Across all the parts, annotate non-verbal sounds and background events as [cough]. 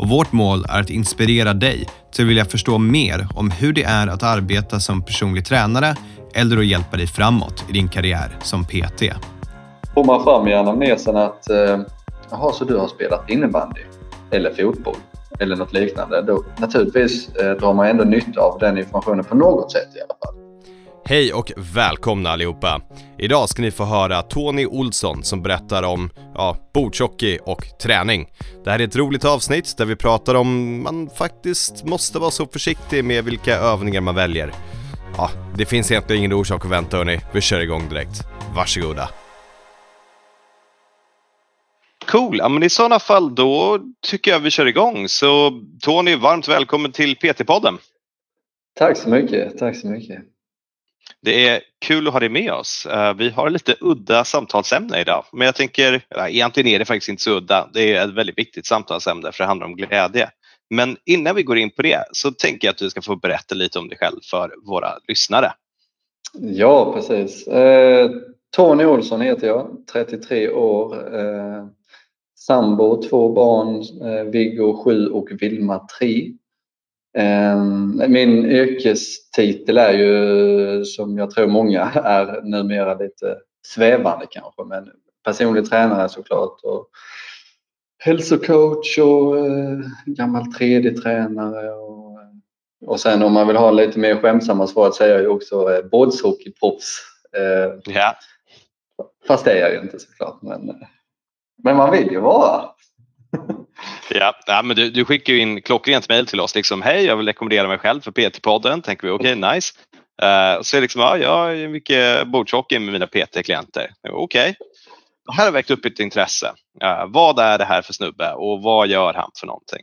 och vårt mål är att inspirera dig till att vilja förstå mer om hur det är att arbeta som personlig tränare eller att hjälpa dig framåt i din karriär som PT. Får man fram i anamnesen att eh, jaha, så du har spelat innebandy eller fotboll eller något liknande, då naturligtvis eh, drar man ändå nytta av den informationen på något sätt i alla fall. Hej och välkomna allihopa! Idag ska ni få höra Tony Olsson som berättar om ja, bordshockey och träning. Det här är ett roligt avsnitt där vi pratar om man faktiskt måste vara så försiktig med vilka övningar man väljer. Ja, det finns egentligen ingen orsak att vänta hörni, vi kör igång direkt. Varsågoda! Cool, ja men i sådana fall då tycker jag vi kör igång. Så Tony, varmt välkommen till PT-podden. Tack så mycket, tack så mycket. Det är kul att ha dig med oss. Eh, vi har lite udda samtalsämne idag, men jag tänker, egentligen är det faktiskt inte så udda. Det är ett väldigt viktigt samtalsämne för det handlar om glädje. Men innan vi går in på det så tänker jag att du ska få berätta lite om dig själv för våra lyssnare. Ja, precis. Eh, Tony Olsson heter jag, 33 år. Eh, sambo, två barn, eh, Viggo 7 och Vilma 3. Ehm, min yrkestitel är ju som jag tror många är numera lite svävande kanske men personlig tränare såklart och hälsocoach och eh, gammal 3D-tränare och, och sen om man vill ha lite mer skämtsamma svar så är jag ju också eh, bordshockeyproffs. Eh, ja. Fast det är jag ju inte såklart men, men man vill ju vara. [laughs] Ja, ja men du, du skickar ju in klockrent mejl till oss. Liksom, Hej, jag vill rekommendera mig själv för PT-podden. Tänker vi, okej, okay, nice. Uh, så är det liksom, ja, jag är mycket bordshockey med mina PT-klienter. Okej. Okay. Här har väckt upp ett intresse. Uh, vad är det här för snubbe och vad gör han för någonting?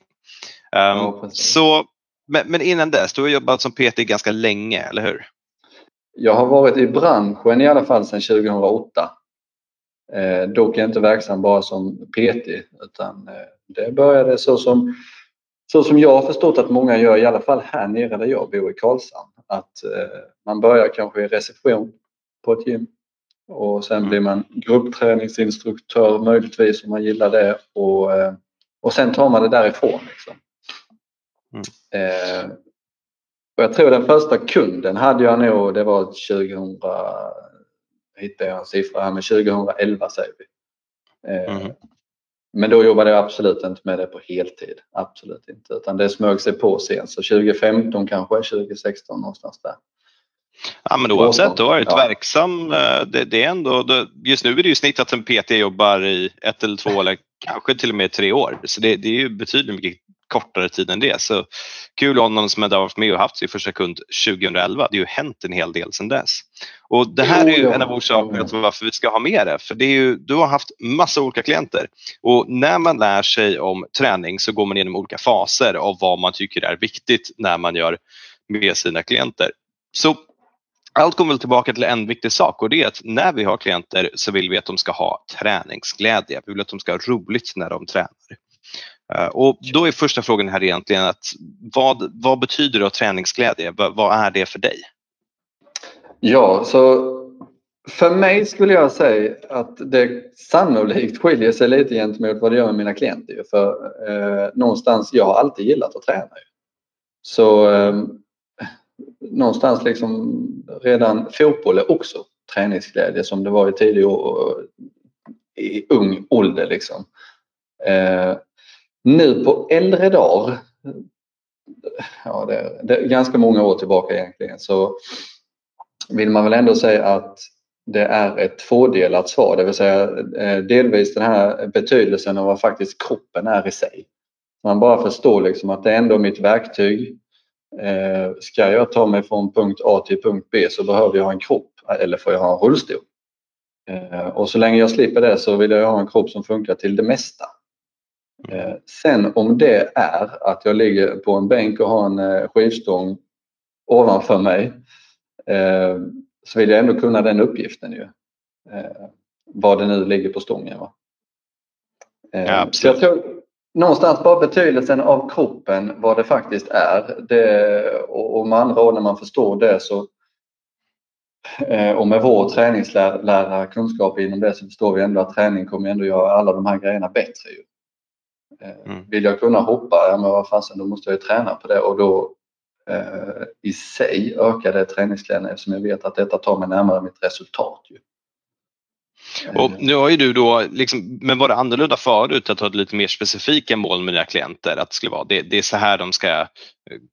Um, ja, så, men, men, innan dess, du har jobbat som PT ganska länge, eller hur? Jag har varit i branschen i alla fall sedan 2008. Eh, dock är jag inte verksam bara som PT utan eh, det började så som, så som jag har förstått att många gör, i alla fall här nere där jag bor i Karlshamn. Att eh, man börjar kanske i reception på ett gym och sen mm. blir man gruppträningsinstruktör möjligtvis om man gillar det och, eh, och sen tar man det därifrån. Liksom. Mm. Eh, och jag tror den första kunden hade jag nog, det var 2000, hittade jag en siffra här, men 2011 säger vi. Eh, mm. Men då jobbade jag absolut inte med det på heltid. Absolut inte. Utan det smög sig på sen. Så 2015 kanske, 2016 någonstans där. Ja men oavsett, du har varit ja. verksam. Eh, det, det, är ändå, just nu är det ju snitt att en PT jobbar i ett eller två eller kanske till och med tre år. Så det, det är ju betydligt mycket kortare tid än det. Så kul någon som har varit med och haft sin första kund 2011. Det har ju hänt en hel del sedan dess. Och det här är ju en av orsakerna till varför vi ska ha med det. För det är ju, du har haft massa olika klienter och när man lär sig om träning så går man igenom olika faser av vad man tycker är viktigt när man gör med sina klienter. Så allt kommer väl tillbaka till en viktig sak och det är att när vi har klienter så vill vi att de ska ha träningsglädje. Vi vill att de ska ha roligt när de tränar. Eh, och då är första frågan här egentligen att vad, vad betyder då träningsglädje? Vad är det för dig? Ja, så för mig skulle jag säga att det sannolikt skiljer sig lite gentemot vad det gör med mina klienter. För eh, någonstans, jag har alltid gillat att träna. Så eh, någonstans liksom redan fotboll är också träningsglädje som det var i tidig i ung ålder liksom. Eh, nu på äldre dagar, ja det är, det är ganska många år tillbaka egentligen, så vill man väl ändå säga att det är ett tvådelat svar, det vill säga eh, delvis den här betydelsen av vad faktiskt kroppen är i sig. Man bara förstår liksom att det är ändå mitt verktyg. Eh, ska jag ta mig från punkt A till punkt B så behöver jag ha en kropp eller får jag ha en rullstol. Eh, och så länge jag slipper det så vill jag ha en kropp som funkar till det mesta. Sen om det är att jag ligger på en bänk och har en skivstång ovanför mig eh, så vill jag ändå kunna den uppgiften ju. Eh, vad det nu ligger på stången. Va? Eh, ja, så jag tror någonstans bara betydelsen av kroppen, vad det faktiskt är. Det, och, med andra ord när man förstår det så eh, och med vår träningslära kunskap inom det så förstår vi ändå att träning kommer ändå göra alla de här grejerna bättre. Ju. Eh, mm. Vill jag kunna hoppa, ja men vad fasen då måste jag ju träna på det och då eh, i sig ökar det träningsglädjen eftersom jag vet att detta tar mig närmare mitt resultat. Mm. Och nu har ju du då, liksom, men var det annorlunda förut att ha lite mer specifika mål med dina klienter? Att det, skulle vara, det, det, är så här de ska eh,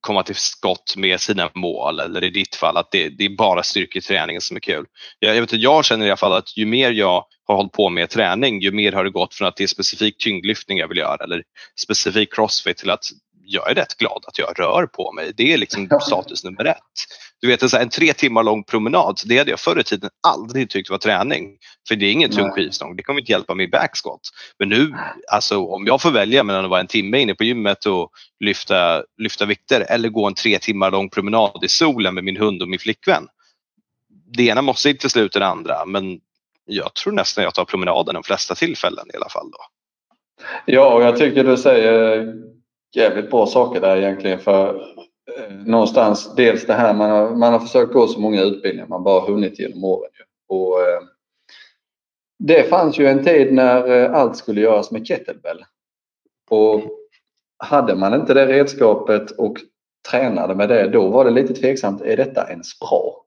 komma till skott med sina mål eller i ditt fall att det, det är bara styrketräningen som är kul. Jag, jag, vet, jag känner i alla fall att ju mer jag har hållit på med träning ju mer har det gått från att det är specifik tyngdlyftning jag vill göra eller specifik crossfit till att jag är rätt glad att jag rör på mig. Det är liksom [laughs] status nummer ett. Du vet en, en tre timmar lång promenad, det hade jag förr i tiden aldrig tyckt var träning. För det är ingen tung skivstång, det kommer inte hjälpa mig i backsquat. Men nu, alltså om jag får välja mellan att vara en timme inne på gymmet och lyfta, lyfta vikter eller gå en tre timmar lång promenad i solen med min hund och min flickvän. Det ena måste inte sluta det andra men jag tror nästan jag tar promenaden de flesta tillfällen i alla fall. Då. Ja, och jag tycker du säger jävligt bra saker där egentligen för eh, någonstans dels det här man har, man har försökt gå så många utbildningar man bara hunnit genom åren. Och, eh, det fanns ju en tid när eh, allt skulle göras med kettlebell. Och hade man inte det redskapet och tränade med det, då var det lite tveksamt, är detta ens bra?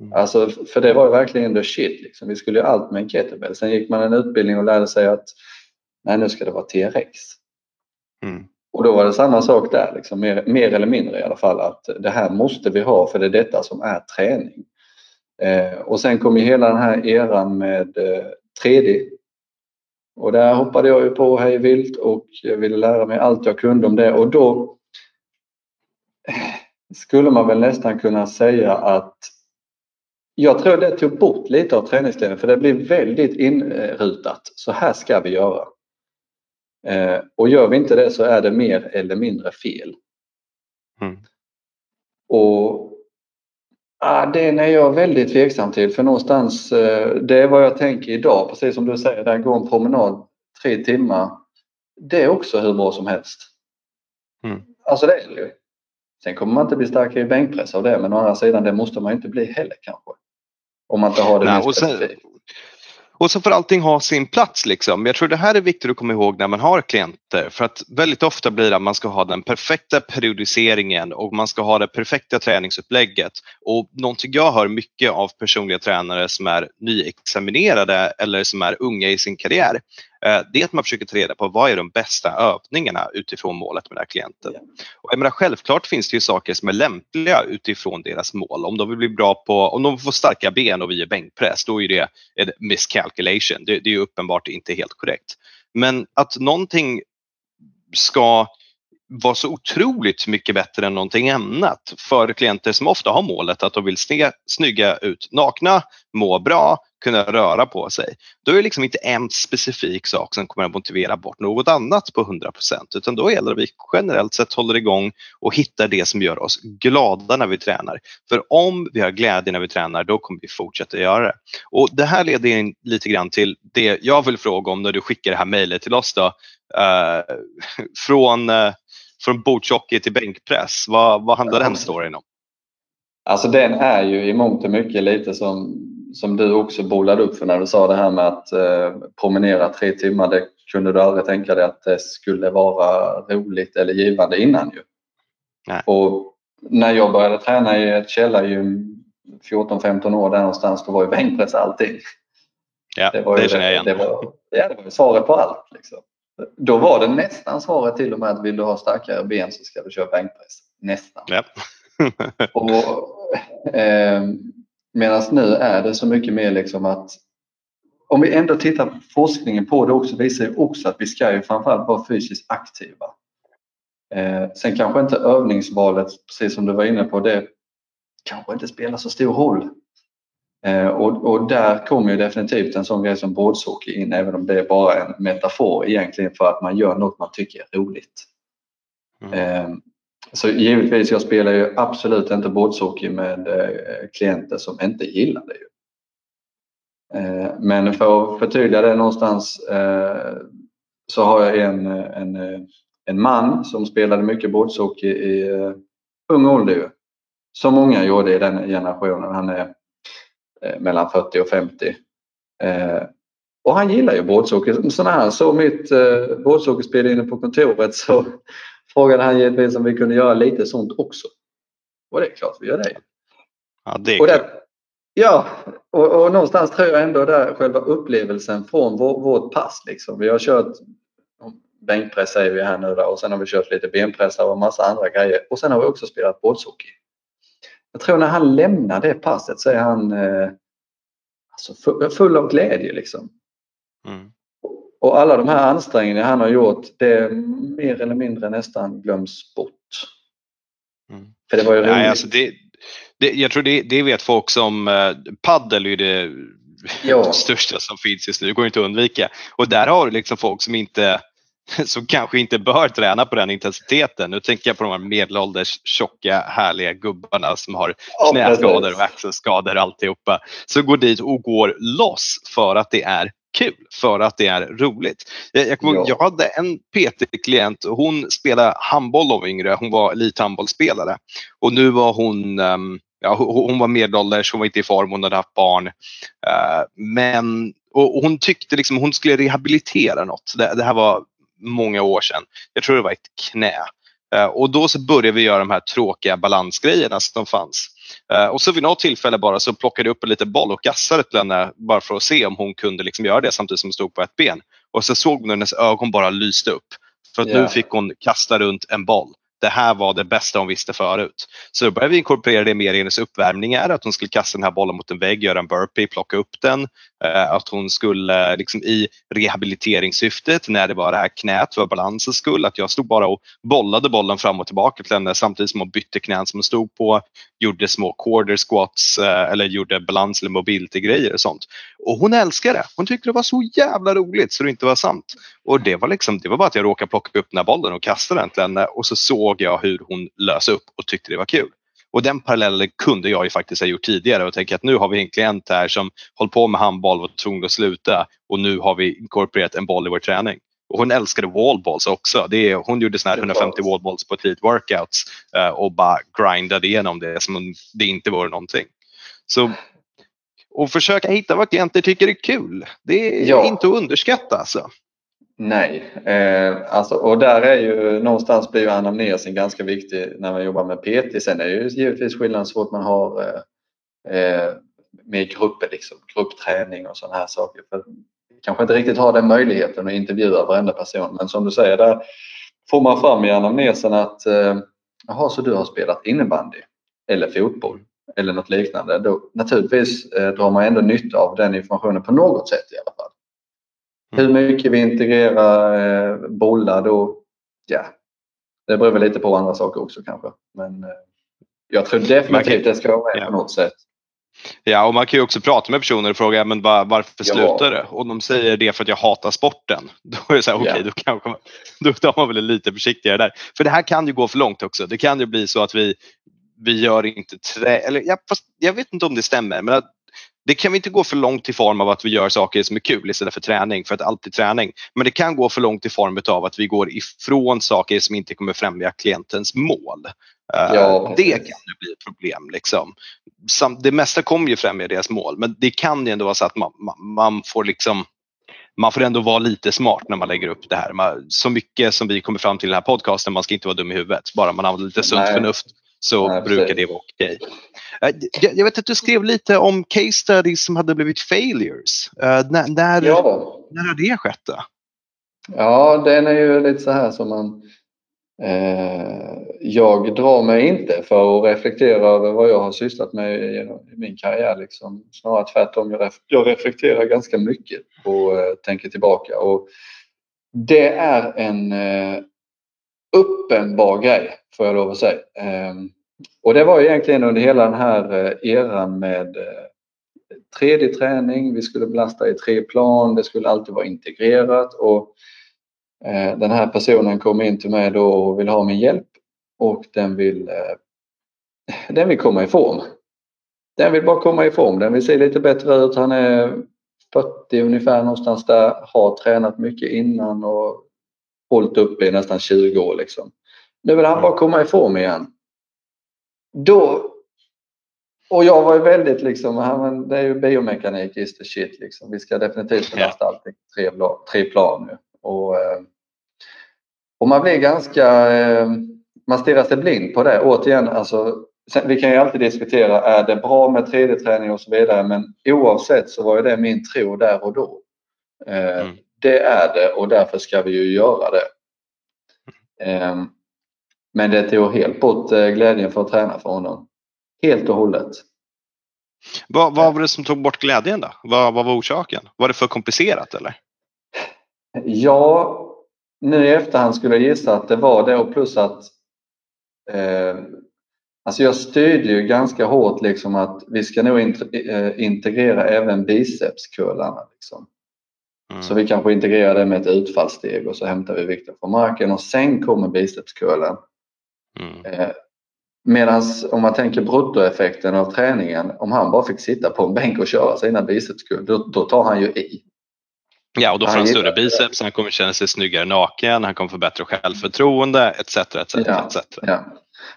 Mm. Alltså, för det var ju verkligen the shit. Liksom. Vi skulle göra allt med en kettlebell. Sen gick man en utbildning och lärde sig att nej, nu ska det vara TRX. Mm. Och då var det samma sak där, liksom, mer, mer, eller mindre i alla fall, att det här måste vi ha för det är detta som är träning. Eh, och sen kom ju hela den här eran med eh, 3D. Och där hoppade jag ju på hej vilt och jag ville lära mig allt jag kunde om det och då eh, skulle man väl nästan kunna säga att jag tror det tog bort lite av träningsdelen för det blev väldigt inrutat. Så här ska vi göra. Eh, och gör vi inte det så är det mer eller mindre fel. Mm. Och ah, Den är jag väldigt tveksam till för någonstans, eh, det är vad jag tänker idag, precis som du säger, där går en promenad tre timmar. Det är också hur bra som helst. Mm. Alltså det är det ju. Sen kommer man inte bli starkare i bänkpress av det men å andra sidan det måste man inte bli heller kanske. Om man inte har det Nej, mer specifikt. Och så får allting ha sin plats. Liksom. Jag tror det här är viktigt att komma ihåg när man har klienter för att väldigt ofta blir det att man ska ha den perfekta periodiseringen och man ska ha det perfekta träningsupplägget. Och någonting jag hör mycket av personliga tränare som är nyexaminerade eller som är unga i sin karriär Eh, det är att man försöker ta reda på vad är de bästa övningarna utifrån målet med den här klienten. Och jag menar, självklart finns det ju saker som är lämpliga utifrån deras mål. Om de vill bli bra på, om de får starka ben och vi är bänkpress, då är det en miscalculation. Det, det är uppenbart inte helt korrekt. Men att någonting ska vara så otroligt mycket bättre än någonting annat för klienter som ofta har målet att de vill se snygga ut nakna, må bra, kunna röra på sig. Då är det liksom inte en specifik sak som kommer att motivera bort något annat på 100% utan då gäller det att vi generellt sett håller igång och hittar det som gör oss glada när vi tränar. För om vi har glädje när vi tränar då kommer vi fortsätta göra det. Och det här leder in lite grann till det jag vill fråga om när du skickar det här mejlet till oss då. Uh, [laughs] från uh, från bordshockey till bänkpress. Vad, vad handlar den storyn om? Alltså den är ju i mångt och mycket lite som, som du också bolade upp för när du sa det här med att eh, promenera tre timmar. Det kunde du aldrig tänka dig att det skulle vara roligt eller givande innan ju. Nej. Och när jag började träna i ett källargym 14-15 år där någonstans, då var ju bänkpress allting. Ja, det, var det känner jag igen. Det var, ja, det var svaret på allt. Liksom. Då var det nästan svaret till och med att vill du ha starkare ben så ska du köra bänkpress. Nästan. Ja. [laughs] eh, Medan nu är det så mycket mer liksom att om vi ändå tittar på forskningen på det också visar ju också att vi ska ju framförallt vara fysiskt aktiva. Eh, sen kanske inte övningsvalet, precis som du var inne på, det kanske inte spelar så stor roll. Eh, och, och, där kommer ju definitivt en sån grej som bordshockey in, även om det är bara en metafor egentligen för att man gör något man tycker är roligt. Mm. Eh, så givetvis, jag spelar ju absolut inte bordshockey med eh, klienter som inte gillar det. Eh, men för att förtydliga det någonstans eh, så har jag en, en, en man som spelade mycket bordshockey i ung ålder. Som många gjorde i den generationen. Han är mellan 40 och 50. Och han gillar ju bordshockey. Så när han såg mitt bordshockeyspel inne på kontoret så frågade han givetvis om vi kunde göra lite sånt också. Och det är klart vi gör det. Ja, det är och där, Ja, och, och någonstans tror jag ändå där själva upplevelsen från vår, vårt pass. Liksom. Vi har kört bänkpress säger vi här nu då, och sen har vi kört lite benpressar och massa andra grejer. Och sen har vi också spelat bordshockey. Jag tror när han lämnar det passet så är han eh, alltså full av glädje liksom. Mm. Och alla de här ansträngningarna han har gjort, det mer eller mindre nästan glöms bort. Mm. För det var ju roligt. Nej, alltså det, det, jag tror det, det vet folk som, eh, paddel är det ja. [laughs] största som finns just nu, det går inte att undvika. Och där har du liksom folk som inte [laughs] som kanske inte bör träna på den intensiteten. Nu tänker jag på de här medelålders tjocka härliga gubbarna som har knäskador och axelskador och alltihopa. Så går dit och går loss för att det är kul för att det är roligt. Jag, jag, ja. jag hade en PT-klient, hon spelade handboll var yngre, hon var elithandbollsspelare och nu var hon um, Ja, hon var medelålders, hon var inte i form, hon hade haft barn. Uh, men, och hon tyckte liksom hon skulle rehabilitera något. Det, det här var många år sedan. Jag tror det var ett knä. Uh, och då så började vi göra de här tråkiga balansgrejerna som fanns. Eh, och så vid något tillfälle bara så plockade jag upp en liten boll och kastade till henne bara för att se om hon kunde liksom göra det samtidigt som hon stod på ett ben. Och så såg hon hennes ögon bara lyste upp. För att yeah. nu fick hon kasta runt en boll det här var det bästa hon visste förut. Så då började vi inkorporera det mer i hennes uppvärmningar, att hon skulle kasta den här bollen mot en vägg, göra en burpee, plocka upp den. Eh, att hon skulle eh, liksom i rehabiliteringssyftet när det var det här knät för balansens skull, att jag stod bara och bollade bollen fram och tillbaka till henne samtidigt som hon bytte knän som hon stod på, gjorde små quarter squats eh, eller gjorde balans eller mobility-grejer och sånt. Och hon älskade det. Hon tyckte det var så jävla roligt så det inte var sant. Och det var liksom, det var bara att jag råkade plocka upp den här bollen och kasta den till henne och så såg jag hur hon lös upp och tyckte det var kul. Och den parallellen kunde jag ju faktiskt ha gjort tidigare och tänka att nu har vi en klient här som håller på med handboll och var tvungen att sluta och nu har vi inkorporerat en boll i vår träning. Och hon älskade wallballs också. Det är, hon gjorde såna här 150 wallballs på ett litet workouts uh, och bara grindade igenom det som om det inte vore någonting. Så och försöka hitta vad klienter tycker är kul. Det är ja. inte att underskatta alltså. Nej, eh, alltså, och där är ju någonstans blir ju anamnesen ganska viktig när man jobbar med PT. Sen är det ju givetvis skillnad så fort man har eh, eh, med grupper, liksom, gruppträning och sådana här saker. För kanske inte riktigt har den möjligheten att intervjua varenda person. Men som du säger, där får man fram i anamnesen att eh, jaha, så du har spelat innebandy eller fotboll eller något liknande. Då, naturligtvis eh, drar man ändå nytta av den informationen på något sätt i alla fall. Hur mm. mycket vi integrerar eh, bollar då, ja, det beror väl lite på andra saker också kanske. Men eh, jag tror definitivt det ska vara med ja. på något sätt. Ja, och man kan ju också prata med personer och fråga men var, varför ja. slutar det? Och de säger det för att jag hatar sporten. [laughs] Då är det så här, okej, okay, då, kanske man, [laughs] då tar man väl lite försiktigare där. För det här kan ju gå för långt också. Det kan ju bli så att vi, vi gör inte trä, eller ja, fast jag vet inte om det stämmer, men att det kan vi inte gå för långt i form av att vi gör saker som är kul istället för träning, för att allt är träning. Men det kan gå för långt i form av att vi går ifrån saker som inte kommer främja klientens mål. Eh, ja, det kan ju bli ett problem. Liksom. Det mesta kommer ju främja deras mål, men det kan ju ändå vara så att man, man får liksom man får ändå vara lite smart när man lägger upp det här. så mycket som vi kommer fram till i den här podcasten, man ska inte vara dum i huvudet. Bara man använder lite sunt förnuft så Nej, brukar det vara okej. Okay. Eh, jag vet att du skrev lite om case studies som hade blivit failures. Uh, när, när, ja. när har det skett? Då? Ja, den är ju lite så här som man eh, jag drar mig inte för att reflektera över vad jag har sysslat med i, min karriär. Liksom. Snarare tvärtom, jag, ref, jag reflekterar ganska mycket och eh, tänker tillbaka. Och det är en eh, uppenbar grej, får jag lov att säga. Ehm, och det var egentligen under hela den här eh, eran med eh, 3D-träning, vi skulle belasta i tre plan, det skulle alltid vara integrerat och eh, den här personen kom in till mig då och ville ha min hjälp. och den vill, den vill komma i form. Den vill bara komma i form, den vill se lite bättre ut. Han är 40 ungefär någonstans där, har tränat mycket innan och hållit uppe i nästan 20 år liksom. Nu vill han bara komma i form igen. Då och jag var ju väldigt liksom, det är ju biomekanik is the shit liksom. Vi ska definitivt belasta yeah. allting tre, tre plan nu. Och, eh, och man blir ganska, eh, man stirrar sig blind på det. Återigen, alltså, vi kan ju alltid diskutera, är det bra med 3D-träning och så vidare, men oavsett så var ju det min tro där och då. Eh, mm. Det är det och därför ska vi ju göra det. Mm. Men det tog helt bort glädjen för att träna för honom. Helt och hållet. Vad, vad var det som tog bort glädjen då? Vad, vad var orsaken? Var det för komplicerat eller? Ja, nu i efterhand skulle jag gissa att det var det och plus att eh, Alltså jag styrde ju ganska hårt liksom att vi ska nog eh, integrera även bicepskurlarna. Liksom. Mm. Så vi kanske integrerar det med ett utfallssteg och så hämtar vi vikten från marken och sen kommer bicepskurlen. Mm. Eh, Medan om man tänker bruttoeffekten av träningen, om han bara fick sitta på en bänk och köra sina bicepskurvor, då, då tar han ju i. Ja, och då får han, han större biceps, han kommer känna sig snyggare naken, han kommer få bättre självförtroende etc. etc, ja, etc. Ja.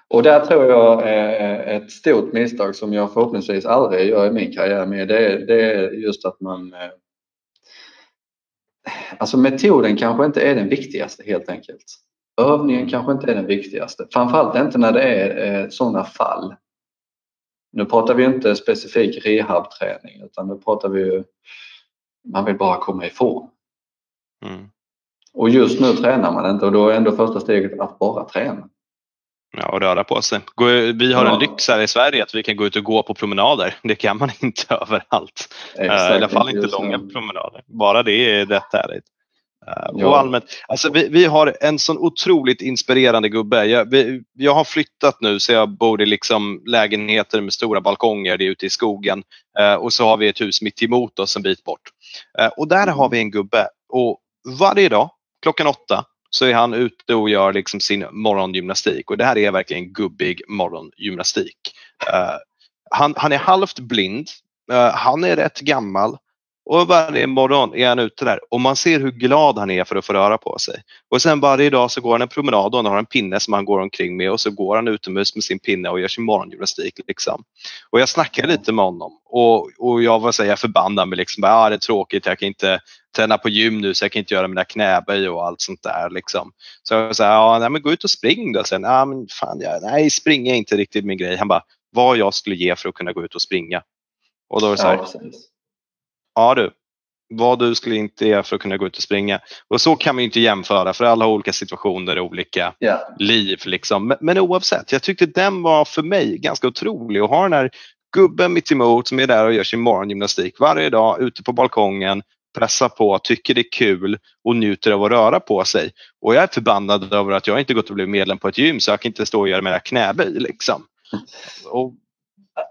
Och där tror jag är ett stort misstag som jag förhoppningsvis aldrig gör i min karriär med. Det är, det är just att man eh, Alltså metoden kanske inte är den viktigaste helt enkelt. Övningen kanske inte är den viktigaste. Framförallt inte när det är eh, sådana fall. Nu pratar vi inte specifik rehabträning utan nu pratar vi ju, man vill bara komma i form. Mm. Och just nu tränar man inte och då är ändå första steget att bara träna. Ja, och röra på sig. Vi har en lyx här i Sverige att vi kan gå ut och gå på promenader. [laughs] Det kan man inte [laughs] överallt. Exakt, I alla fall inte långa promenader. Bara det är rätt härligt. Uh, och allmänt, alltså vi, vi, har en sån otroligt inspirerande gubbe. Jag, vi, jag har flyttat nu så jag bor i liksom lägenheter med stora balkonger, det är ute i skogen. Uh, och så har vi ett hus mitt emot oss en bit bort. Uh, och där har vi en gubbe och varje dag klockan åtta så är han ute och gör liksom sin morgongymnastik och det här är verkligen gubbig morgongymnastik. han, han är halvt blind, han är rätt gammal och varje morgon är han ute där och man ser hur glad han är för att få röra på sig. Och sen varje dag så går han en promenad och han har en pinne som han går omkring med och så går han utomhus med sin pinne och gör sin morgongymnastik. Liksom. Och jag snackade lite med honom och, och jag var så här, jag förbannade mig. Liksom, ah, det är tråkigt, jag kan inte träna på gym nu så jag kan inte göra mina knäböj och allt sånt där. Liksom. Så jag sa, ja, nej, men gå ut och spring då. Sen, ah, men fan, jag, nej, springa är inte riktigt min grej. Han bara, vad jag skulle ge för att kunna gå ut och springa. Och då var det så här, ja, ja du, vad du skulle inte ge för att kunna gå ut och springa. Och så kan man inte jämföra för alla har olika situationer och olika yeah. liv. Liksom. Men, men oavsett, jag tyckte den var för mig ganska otrolig att ha den här gubben mitt emot som är där och gör sin morgongymnastik varje dag ute på balkongen, pressar på, tycker det är kul och njuter av att röra på sig. Och jag är förbannad över att jag inte gått och blivit medlem på ett gym så jag kan inte stå och göra mina knäböj. Liksom. Och,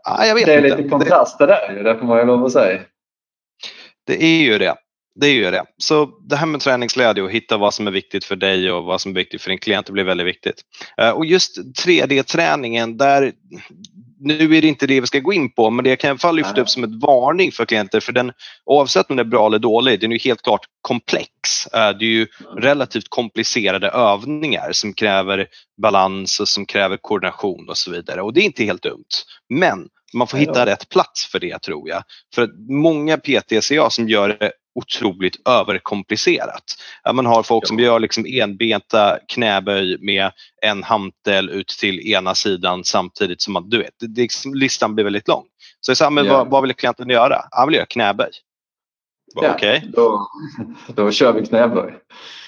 ja, det är inte. lite kontraster där, det får man ju lov att säga. Det är ju det. Det är ju det. Så det här med träningsglädje och hitta vad som är viktigt för dig och vad som är viktigt för din klient, det blir väldigt viktigt. Eh, och just 3D-träningen, där nu är det inte det vi ska gå in på, men det kan i alla fall lyfta upp som ett varning för klienter. För den, oavsett om den är bra eller dålig, den är ju helt klart komplex. Eh, det är ju relativt komplicerade övningar som kräver balans och som kräver koordination och så vidare. Och det är inte helt dumt. Men man får hitta rätt plats för det tror jag. För att många PTCA som gör det otroligt överkomplicerat. Man har folk som gör liksom enbenta knäböj med en hantel ut till ena sidan samtidigt som man, du vet, det, liksom, listan blir väldigt lång. Så jag sa, men yeah. vad, vad, vill klienten göra? Han vill göra knäböj. Ja, okay. då, då kör vi knäböj.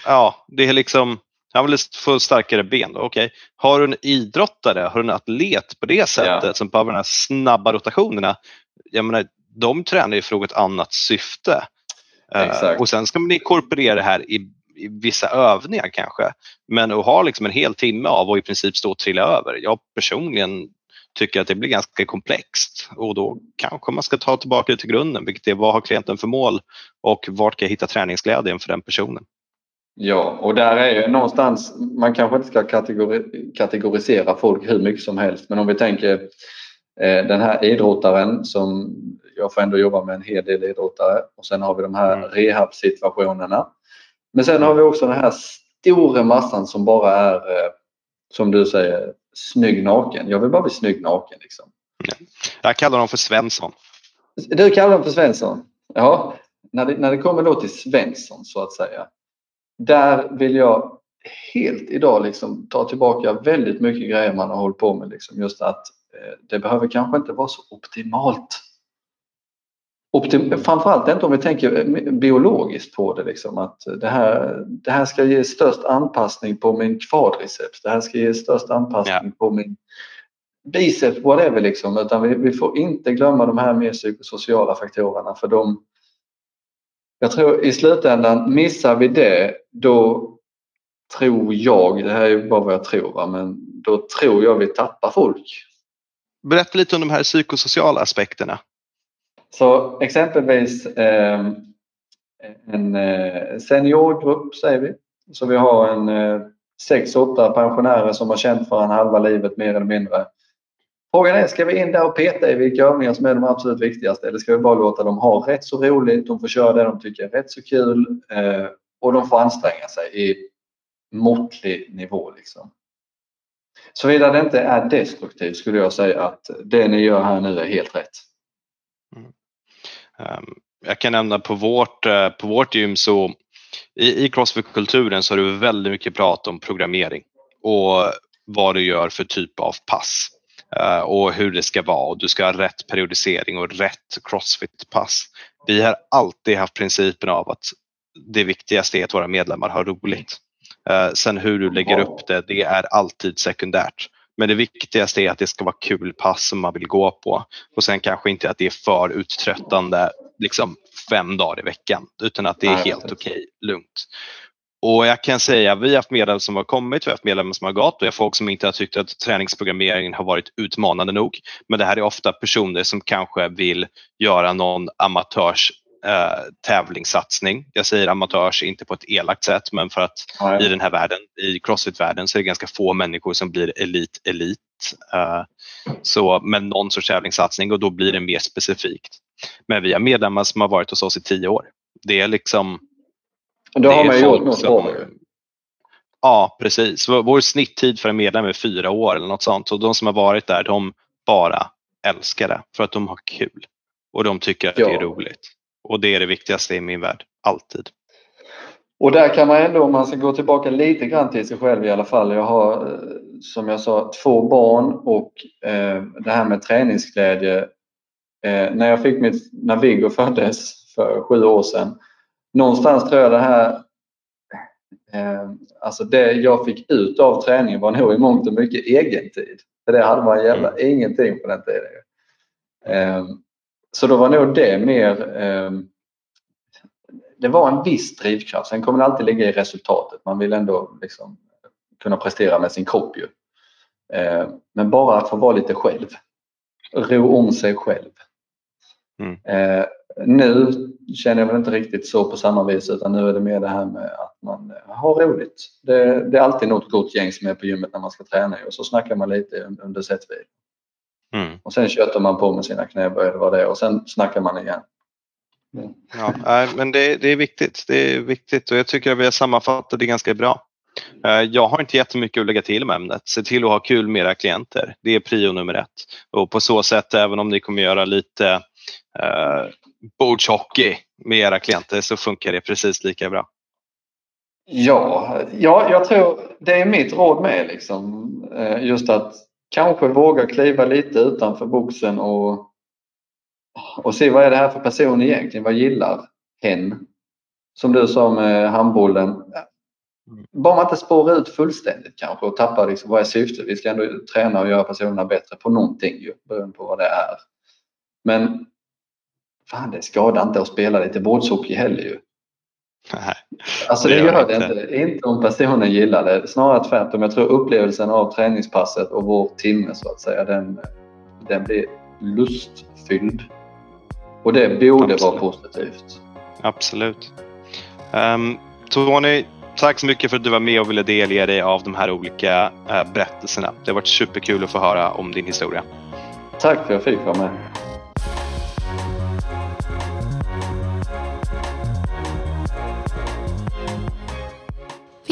Ja, det är liksom han vill få starkare ben. Okay. Har du en idrottare, har du en atlet på det sättet ja. som behöver de här snabba rotationerna, jag menar, de tränar ju för något annat syfte. Uh, och sen ska man inkorporera det här i, i, vissa övningar kanske. Men att ha liksom en hel timme av att i princip stå och trilla över. Jag personligen tycker att det blir ganska komplext och då kanske man ska ta tillbaka det till grunden, vilket är vad har klienten för mål och vart kan jag hitta träningsglädjen för den personen? Ja, och där är ju någonstans, man kanske inte ska kategori, kategorisera folk hur mycket som helst, men om vi tänker eh, den här idrottaren som jag får ändå jobba med en hel del idrottare och sen har vi de här mm. rehab-situationerna. Men sen har vi också den här stora massan som bara är, eh, som du säger, snygg naken. Jag vill bara bli snygg naken. Liksom. Jag kallar dem för Svensson. Du kallar dem för Svensson? Ja, när det, när det kommer då till Svensson så att säga. Där vill jag helt idag liksom ta tillbaka väldigt mycket grejer man har hållit på med. Liksom. Just att eh, det behöver kanske inte vara så optimalt. Optim framförallt inte om vi tänker eh, biologiskt på det. Liksom, att det, här, det här ska ge störst anpassning på min kvadriceps. Det här ska ge störst anpassning ja. på min biceps, whatever. Liksom. Utan vi, vi får inte glömma de här mer psykosociala faktorerna för de, jag tror i slutändan, missar vi det då tror jag, det här är bara vad jag tror, va? men då tror jag vi tappar folk. Berätta lite om de här psykosociala aspekterna. Så exempelvis eh, en eh, seniorgrupp säger vi. Så vi har en eh, sex, åtta pensionärer som har känt för en halva livet mer eller mindre. Frågan är, ska vi in där och peta i vilka övningar som är de absolut viktigaste eller ska vi bara låta dem ha rätt så roligt, de får köra det de tycker är rätt så kul eh, och de får anstränga sig i måttlig nivå. Liksom. Såvida det inte är destruktivt skulle jag säga att det ni gör här nu är helt rätt. Mm. Um, jag kan nämna på vårt, uh, på vårt gym så i, i Crossfit-kulturen så har du väldigt mycket prat om programmering och vad du gör för typ av pass. Eh, och hur det ska vara och du ska ha rätt periodisering och rätt crossfit-pass. Vi har alltid haft principen av att det viktigaste är att våra medlemmar har roligt. Eh, sen hur du lägger upp det, det är alltid sekundärt. Men det viktigaste är att det ska vara kul pass som man vill gå på och sen kanske inte att det är för uttröttande liksom fem dagar i veckan utan att det är helt okej, okay, lugnt. Och jag kan säga, vi har haft medlemmar som har kommit, vi har haft medlemmar som har gått och jag har folk som inte har tyckt att träningsprogrammeringen har varit utmanande nog. Men det här är ofta personer som kanske vill göra någon amatörs eh, tävlingssatsning. Jag säger amatörs inte på ett elakt sätt men för att ja, i den här världen, i crossfit-världen så är det ganska få människor som blir elit, elit. Eh, så med någon sorts tävlingssatsning och då blir det mer specifikt. Men vi har medlemmar som har varit hos oss i tio år. Det är liksom då har man gjort något bra Ja, precis. Vår snitttid för en medlem är fyra år eller något sånt och de som har varit där de bara älskar det för att de har kul och de tycker att ja. det är roligt. Och det är det viktigaste i min värld, alltid. Och där kan man ändå, om man ska gå tillbaka lite grann till sig själv i alla fall. Jag har eh, som jag sa två barn och eh, det här med träningsglädje. Eh, när jag fick mitt, när Viggo föddes för sju år sedan någonstans tror jag det här eh, Alltså det jag fick ut av träningen var nog i mångt och mycket egentid. För det hade man jävla mm. ingenting på den tiden. Eh, så då var nog det mer eh, Det var en viss drivkraft. Sen kommer det alltid ligga i resultatet. Man vill ändå liksom kunna prestera med sin kropp ju. Eh, men bara att få vara lite själv. Ro om sig själv. Mm. Eh, nu känner jag väl inte riktigt så på samma vis utan nu är det mer det här med att man har roligt. Det, det är alltid något gott gäng som är på gymmet när man ska träna och så snackar man lite under sättvil. Mm. Och sen köttar man på med sina knäböj eller vad det är och sen snackar man igen. Mm. Ja, men det, det, är viktigt. Det är viktigt och jag tycker att vi har sammanfattat det ganska bra. Eh, jag har inte jättemycket att lägga till med ämnet. Se till att ha kul med era klienter. Det är prio nummer ett. Och på så sätt, även om ni kommer göra lite eh, bordshockey med era klienter så funkar det precis lika bra. Ja, ja jag tror det är mitt råd med. Liksom. Eh, just att kanske våga kliva lite utanför boxen och, och se vad är det här för person egentligen? Vad gillar hen? Som du sa med handbollen. Bara man inte spårar ut fullständigt kanske och tappar liksom, vad är syftet? Vi ska ändå träna och göra personerna bättre på någonting ju, beroende på vad det är. Men fan det skadar inte att spela lite bordshockey heller ju. Nej, alltså det, det gör det inte. Inte om personen gillar det. Snarare tvärtom. Jag tror upplevelsen av träningspasset och vår timme så att säga, den, den blir lustfylld. Och det borde Absolut. vara positivt. Absolut. Um, Tony, tack så mycket för att du var med och ville delge dig av de här olika äh, berättelserna. Det har varit superkul att få höra om din historia. Tack för att jag fick vara med.